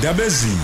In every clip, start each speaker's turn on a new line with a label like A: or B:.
A: ndabezini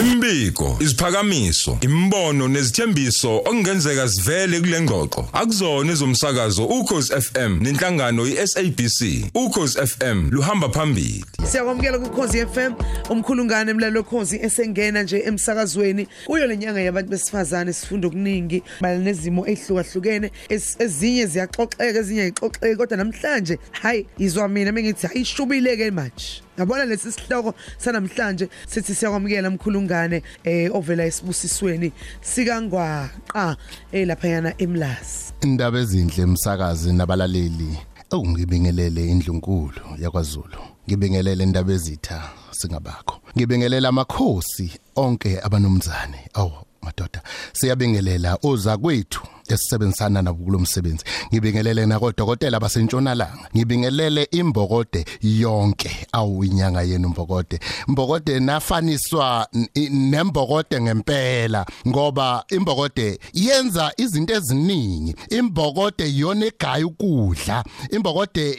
A: imbiko isiphakamiso imbono nezithembiso okungenzeka sivele kule ngxoxo. Akuzona ezomsakazo ukhozi FM nenhlangano iSABC ukhozi FM luhamba phambili.
B: Siyakwamukela kuKhosi FM umkhulungane emlalo Khosi esengena nje emsakazweni. Kuyo lenyanga yabantu besifazane sifunda okuningi bala nezimo ehlukahlukene Es- ezinye ziyaxoxeka ezinye ayixoxeki kodwa namhlanje hayi izwa mina mengithi ayishubileke manje. Yabona lesi sihloko sanamhlanje sithi siyakwamukela umkhulungane eh ovela esibusisweni sikangwaqa eh lapha yana eMlasi
C: indaba ezinhle emsakazi nabalaleli. Ungibingelele indlunkulu yakwaZulu. Ngibingelele indaba ezitha singabakho. Ngibingelela amakhosi onke abanomzane. Awu madoda siyabingelela oza kwethu esisebenzisana nabo kulomsebenzi ngibingelele nakodokotela basentshonalanga. Ngibingelele imbokode yonke awu inyanga yenu mbokode. Mbokode nafaniswa nembokode ngempela ngoba imbokode yenza izinto eziningi. Imbokode iyona egaya ukudla. Imbokode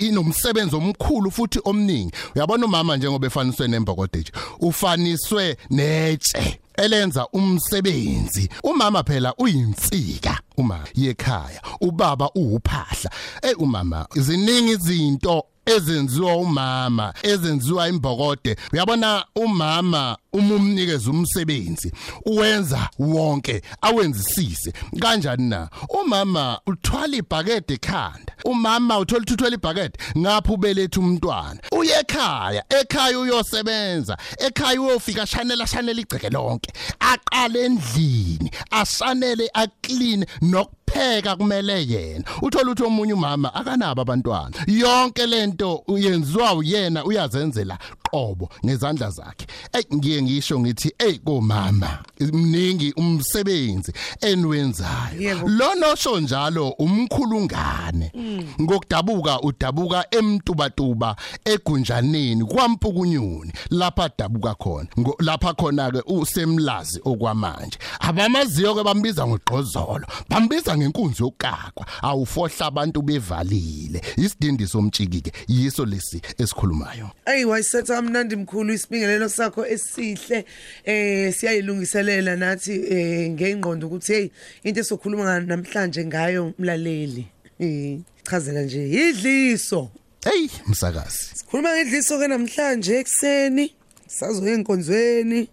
C: inomsebenzi omkhulu futhi omningi. Uyabona umama njengoba efaniswe nembokode nje? Ufaniswe netshe. Elenza umsebenzi. Umama phela uyinsika. Uma yekhaya ubaba uwuphahla. Hey umama ziningi izinto ezenziwa umama ezenziwa imbokode. Uyabona umama uma umnikeza umsebenzi uwenza wonke awenzisise. Kanjani na? Umama uthwala ibhakede ekhanda umama uthola ukuthi uthwala ibhakede ngapha ubelethe umntwana. Uye ekhaya ekhaya uyosebenza ekhaya uyofika shanela shanela igceke lonke aqale endlini ashanele aclean nokupheka kumele yena. Uthola ukuthi omunye umama akanabo abantwana. Yonke lento uyenziwa uyena uyazenzela qobo ngezandla zakhe. Ey ngiye ngisho ngithi ey komama mningi umsebenzi enwenzayo.
B: Yebo.
C: lona osho njalo umkhulungane. Ngokudabuka udabuka emtubatuba egunjaneni kwampukunyuni lapha dabuka khona. Lapha khona ke usemlazi okwamanje. Abamaziyo ke bambiza ngogqozolo bambiza ngenkunzi yokakwa awufohla abantu bevalile. Isidindi somtshiki ke yiso lesi esikhulumayo.
B: Ey wayisetha amnandi mkhulu isibingelelo sakho esihle eh siyayilungiselela nathi eh ngengqondo ukuthi hey into esokhuluma namhlanje ngayo mlaleli? Eh chazela nje idliso
C: hey msakazi.
B: Sikhuluma ngedliso ke namhlanje ekseni sazoya enkonzweni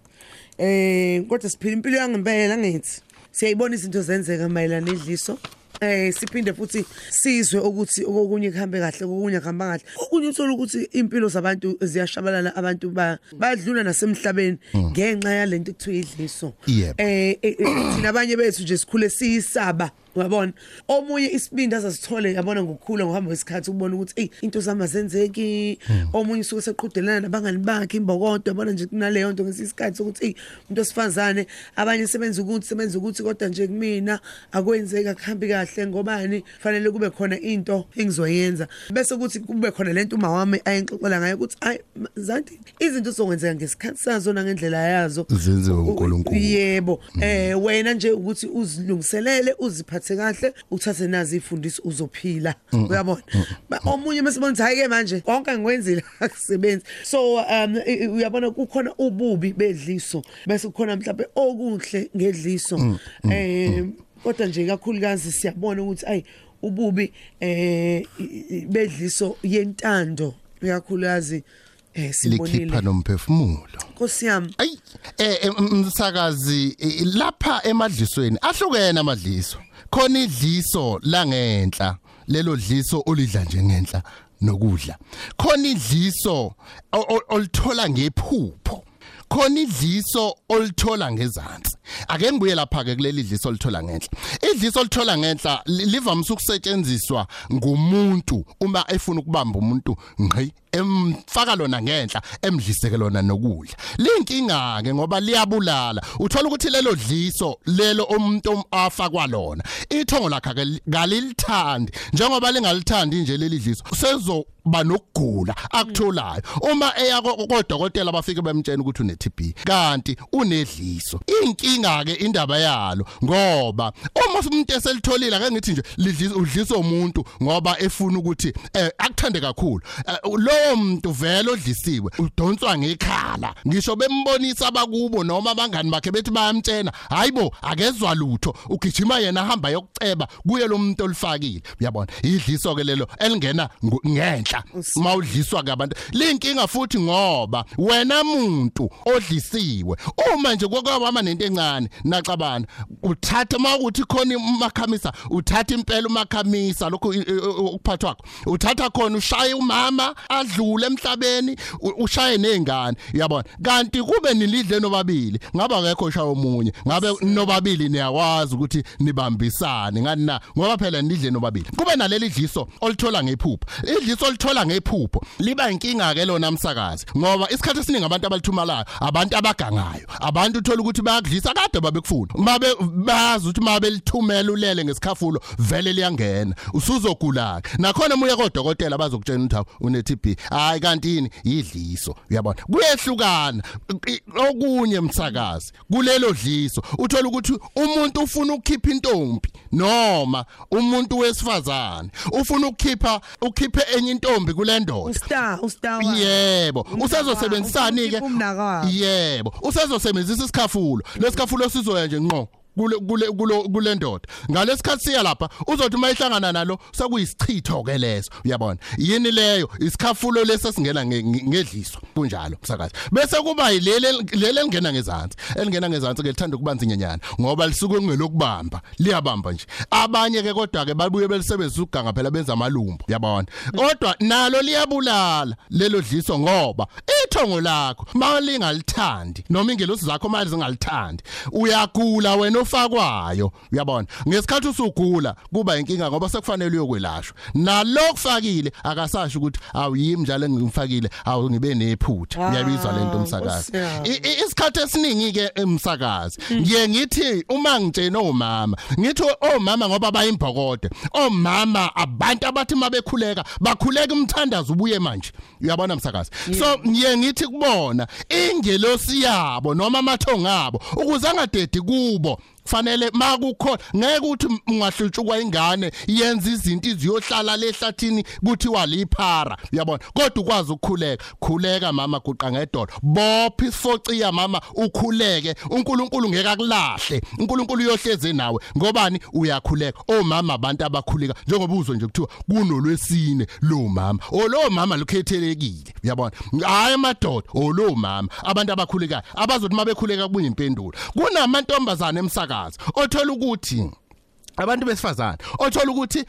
B: eh kodwa siphila impilo yangempela ngithi. Siyayibona izinto zenzeka mayelana nedliso? Eh siphinde futhi sizwe ukuthi okunye kuhambe kahle okunye kuhamba kahle. Okunye uthola ukuthi impilo zabantu ziyashabalala abantu ba badlula nasemhlabeni ngenxa yalento ekuthiwa idliso. Eh eh, eh, thina abanye bethu nje sikhule siyisaba. Uyabona? Omunye isibindi azasithole yabona ngokukhula ngohamba wesikhathi ukubona ukuthi ey into zama zenzeki omunye usuke seqhudelana nabangani bakhe imbokodo yabona nje kunaleyo nto ngesisikhathi sokuthi ey umuntu osifazane abanye sebenza ukuthi sebenza ukuthi kodwa nje kumina akwenzeki akuhambi kahle ngobani? Fanele kube khona into engizoyenza. Bese kuthi kube khona lento uma wami ayengixoxela ngayo ukuthi ay zanti izinto zokwenzeka ngesikhathi sazo nangendlela yazo.
C: Zenziwe uNkulunkulu.
B: yebo. Eh wena nje ukuthi uzilungiselele uziphathe kahle uthathe nazi ifundiso uzophila. Uyabona? Ba- omunye mesibona ukuthi hayi ke manje konke ngikwenzile akusebenzi. So um uyabona kukhona ububi bedliso bese kukhona mhlawumbe okuhle ngedliso. Eh kodwa nje kakhulukazi siyabona ukuthi ayi ububi eh bedliso yentando kakhulukazi eh sibonile.
C: likhipha nomphefumulo.
B: Nkosi yami.
C: Ay eh eh, m- msakazi eh, lapha emadlisweni ahlukene amadliso. Khona idliso langenhla lelo dliso olidla nje ngenhla nokudla. Khona idliso olithola ngephupho. Khona idliso olithola ngezantsi ake ngibuye lapha ke kuleli dliso olithola ngenhla. Idliso olithola ngenhla li- livamise ukusetshenziswa ngumuntu uma efuna ukubamba umuntu ngqi emfaka lona ngenhla emdliseke lona nokudla. Linkinga ke ngoba liyabulala. Uthola ukuthi lelo dliso lelo umuntu afakwa lona ithongo lakhe ke galilithandi njengoba lingalithandi nje leli dliso sezo ba nokugula akutholayo. Uma eya ko- kodokotela bafike bemtshela ukuthi une TB kanti unedliso. Inkinga ke indaba yalo ngoba uma umuntu eselitholile ake ngithi nje lidlisa udlisa umuntu ngoba efuna ukuthi eh, akuthande kakhulu. Eh, lowo muntu vele odlisiwe udonswa ngekhala. Ngisho bembonisa abakubo noma abangani bakhe bethi bayamtshena hayibo akezwa lutho. Ugijima yena ahamba yokuceba kuye lo muntu olifakile. Uyabona? Idliso ke lelo elingena ngenhla mawudliswa ke abantu. Linkinga futhi ngoba wena muntu odlisiwe. Uma nje kwakubama nento encane naxabana uthatha mawukuthi khona umakhamisa uthatha impela umakhamisa i- ukuphathwa kwakho. Uthatha khona ushaye umama adlule emhlabeni ushaye nezingane uyabona kanti kube nilidle nobabili. Ngaba akekho ushaya omunye. Ngabe nobabili niyakwazi ukuthi nibambisane. Ngani na? Ngoba phela nidle nobabili. Kube naleli dliso olithola ngephupho. Idliso olithola ngephupho liba inkinga ke lona umsakazi ngoba isikhathi esiningi abantu abalithumalayo abantu abagangayo abantu uthola ukuthi bayakudlisa kade babekufuna. Mabe bazi ukuthi mabe lithumela ulele ngesikhafulo vele liyangena. Usuzogula nakhona muye kodokotela bazokutshela ukuthi une TB hayi kanti yini? Idliso uyabona? Kuyehlukana. I- okunye umsakazi kulelo dliso. Uthola ukuthi umuntu ufuna ukukhipha intombi noma umuntu wesifazane ufuna ukukhipha ukhiphe enye intombi kule ndoda.
B: Ustar ustar wakhe.
C: yebo.
B: Umnaka-
C: usezosebenzisani ke
B: ufuna umnaka wakhe.
C: yebo. Usezosebenzisa isikhafulo lesikhafulo sizoya nje ngqo. Kule kule kule ndoda. Ngalesikhathi siya lapha uzothi mayihlangana nalo sekuyisichitho ke leso. Uyabona? Yini leyo? Isikhafulo nge- ngedliso kunjalo msakazi. Bese kuba yilele lele lingena ngezansi. Elingena ngezansi ke lithanda ukubanza inyenyana ngoba lisuke kungelokubamba. Liyabamba nje. Abanye ke kodwa ke babuye belisebenzisa ukuganga phela benza amalumbu. Uyabona? Kodwa nalo liyabulala lelo dliso ngoba ithongo lakho malingalithandi noma ingelosi zakho mali zingalithandi uyagula wena ofakwayo uyabona? Ngesikhathi usugula kuba inkinga ngoba sekufanele uyokwelashwa. Nalokufakile akasasho ukuthi awuyimi njalo engimfakile awu ngibe nephutha.
B: Ah,
C: uyabizwa lento umsakazi.
B: Nkosi yami.
C: I- i- isikhathi esiningi ke umsakazi ngiye ngithi uma ngitshena omama ngithi omama ngoba bayimbhokode omama abantu abathi mabekhuleka bakhuleka umthandazo ubuye manje. Uyabona msakazi? So ngiye ngithi kubona ingelosi yabo noma amathongo abo ukuze angadedi kubo kufanele makukhona ngeke ukuthi ungahlutshukwa ingane yenza izinto iziyohlala lehlathini kuthiwa liphara. Uyabona? Kodwa ukwazi ukukhuleka khuleka mama guqa ngedolo bopha isifociya mama ukhuleke. uNkulunkulu ngeke akulahle. uNkulunkulu uyohleze nawe. Ngobani? Uyakhuleka. Omama abantu abakhuleka njengoba uzwe nje kuthiwa kunolwesine lo mama. Olo mama lukhethelekile. Uyabona? Hayi madoda olo mama. Abantu abakhulekayo abazothi mabekhuleka kubuye impendulo. Kunamantombazane emsakazi othola ukuthi abantu besifazane othola ukuthi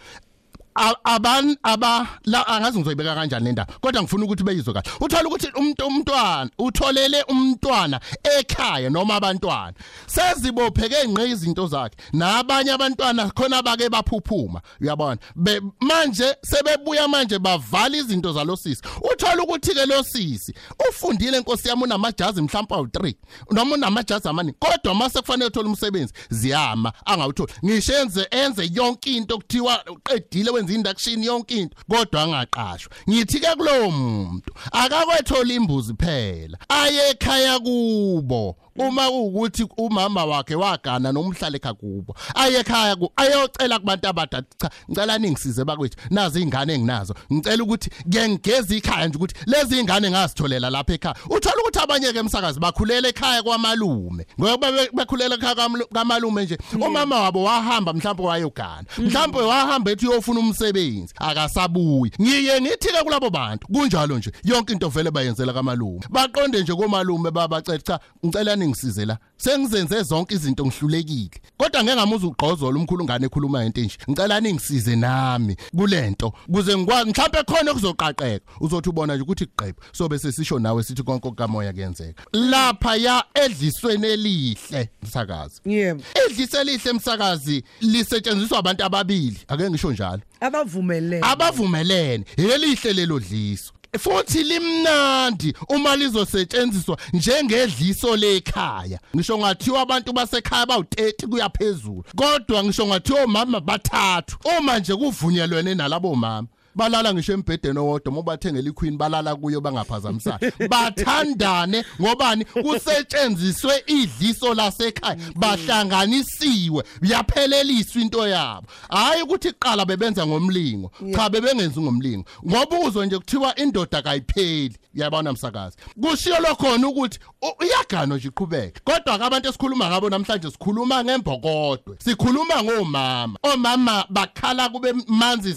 C: a- aban aba la angazi ngizoyibeka kanjani le ndaba kodwa ngifuna ukuthi beyizwe kahle. Uthola ukuthi umuntu umntwana utholele umntwana ekhaya noma abantwana. Sezibopheke ngqe izinto zakhe. Nabanye abantwana khona bake baphuphuma. Uyabona? Be- manje sebebuya manje bavala izinto zalosisi. Uthola ukuthi ke losisi ufundile inkosi yami unamajazi mhlawumbe awu3 noma unamajazi amani kodwa mase kufanele uthola umsebenzi ziyama angawutholi. Ngisho enze enze yonke into kuthiwa uqedile wenza induction yonke into kodwa angaqashwa. Ngithi ke kulowo muntu akakwethola imbuzi phela aye ekhaya kubo. Uma ukuthi umama wakhe wagana nomhlale ekhaya kubo aye ekhaya ku ayocela kubantu abadala cha ngicela ningisize bakwethu nazi izingane enginazo. Ngicela ukuthi ke ngigeza ikhaya nje ukuthi lezi izingane ngazitholela lapha ekhaya uthola ukuthi abanye ke emsakazi bakhulela ekhaya kwamalume. Ngoba be- bekhulela ekhaya kamlu- kamalume nje umama wabo wahamba mhlawumbe wayogana mhlawumbe wahamba ethi uyofuna umsebenzi akasabuyi. Ngiye ngithi ke kulabo bantu kunjalo nje yonke into vele bayenzela kamalume baqonde nje komalume babacela cha ngicela ningisize la sengizenze zonke izinto ngihlulekile. Kodwa ngeke ngamuza ugqozola umkhulu ngane ekhuluma into enje. Ngicela ningisize nami kulento. Kuze ngikwazi mhlawumbe khona okuzoqaqeka uzothi ubona nje ukuthi kuqepha so bese sisho nawe sithi konke okamoya kuyenzeka. Lapha ya edlisweni elihle msakazi.
B: Yebo
C: edlise elihle emsakazi lisetshenziswa abantu ababili. Ake ngisho njalo.
B: Abavumelene.
C: Abavumelene. Elihle lelo dliso. Futhi limnandi uma lizosetshenziswa njengedliso lekhaya. Ngisho ngathiwa abantu basekhaya bawu30 kuyaphezulu kodwa ngisho ngathiwa omama bathathu. Uma nje kuvunyelwene nalabo mama. Balala ngisho embhedeni owodwa uma bathengela iqueen balala kuyo bangaphazamisani. Bathandane ngobani? Kusetshenziswe idliso lasekhaya. Bahlanganisiwe yapheleliswa into yabo. Hayi ukuthi qala bebenza ngomlingo. Cha bebengenzi ngomlingo. Ngoba uzwe nje kuthiwa indoda kayipheli. Uyabona msakazi kushiyo lokhona ukuthi iyagano nje iqhubeke. Kodwa ke abantu esikhuluma ngabo namhlanje sikhuluma ngembokodwe sikhuluma ngomama. Omama bakhala kube manzi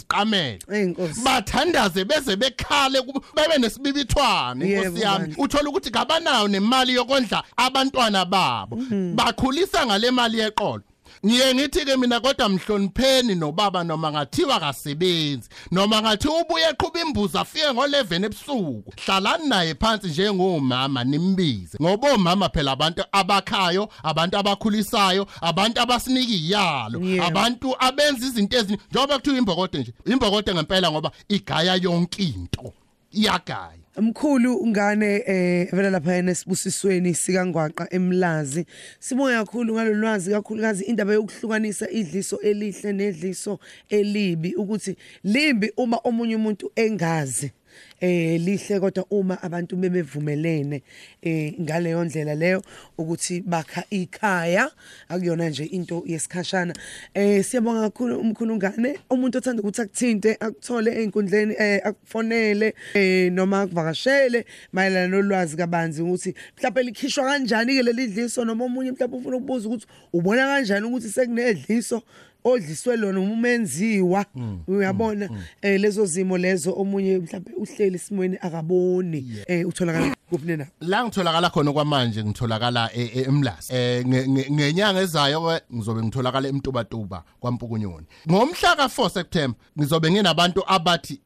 B: Eyinkosi.
C: bathandaze beze bekhale bebe nesibibithwane
B: Yebo,
C: inkosi yami uthola ukuthi kabanayo nemali yokondla abantwana babo. Bakhulisa ngale mali yeqolo. Ngiye ngithi ke mina kodwa mhlonipheni nobaba noma ngathiwa kasebenzi noma ngathi ubuye eqhuba imbuzi afike ngo11 ebusuku. Hlalani naye phansi njengomama nimbize. Ngoba omama phela abantu abakhayo abantu abakhulisayo abantu abasinika iyalo abantu abenza izinto ezini njengoba kuthiwa imbokodo nje imbokodo ngempela ngoba igaya yonke into. Iyagaya
B: Mkhulu ngane eh vela lapha enesibusisweni sikangwaqa emlazi. Sibonga kakhulu ngalolwazi kakhulukazi indaba yokuhlukanisa idliso elihle nedliso elibi ukuthi limbi uma omunye umuntu engazi. Eh lihle kodwa uma abantu bebevumelene eh ngaleyo ndlela leyo ukuthi bakha ikhaya. Akuyona nje into yesikhashana. Eh siyabonga kakhulu umkhulungane. Umuntu othanda ukuthi akuthinte akuthole einkundleni eh akufonele eh noma akuvakashele mayelana nolwazi kabanzi ukuthi mhlawumbe likhishwa kanjani ke leli dliso noma omunye mhlawumbe ufuna ukubuza ukuthi ubona kanjani ukuthi sekunedliso. Odliswe lona umenziwa. Uyabona eh lezo zimo lezo omunye mhlawumbe uhleli simweni akaboni eh utholakala kuphi na
C: la ngitholakala khona kwamanje ngitholakala e- e- emlasi eh nge- nge- ngenyanga ezayo ke ngizobe ngitholakala emtubatuba kwampukunyoni. Ngomhla ka4 September ngizobe nginabantu abathi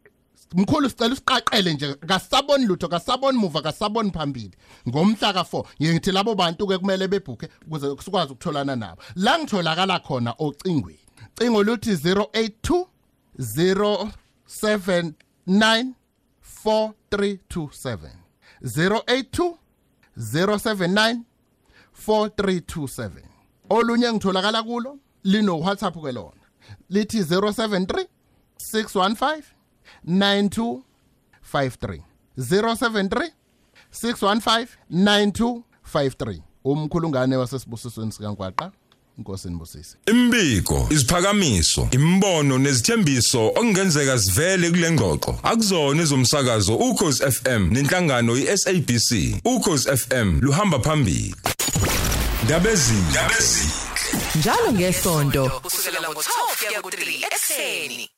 C: mkhulu sicela usiqaqele nje kasaboni lutho kasaboni muva kasaboni phambili. Ngomhla ka4 ngithi labo bantu ke kumele bebhuke ukuze sikwazi ukutholana nabo. La ngitholakala khona ocingweni. Cingo luthi 082 079 4327 082 079 4327 olunye ngitholakala kulo lino WhatsApp ke lona. Lithi 073 615 9253 073 615 9253 umkhulungane wasesibusisweni sikangwaqa. Inkosi nibusise
A: Imbiko, isiphakamiso, imbono nezithembiso okungenzeka sivele kule ngxoxo. Akuzona ezomsakazo ukhozi FM nenhlangano iSABC. Ukhozi FM luhamba phambili. Ndabezi. Ndabezi.
D: njalo ngesonto
E: kusukela ngo-12 kuya ku-3 ekuseni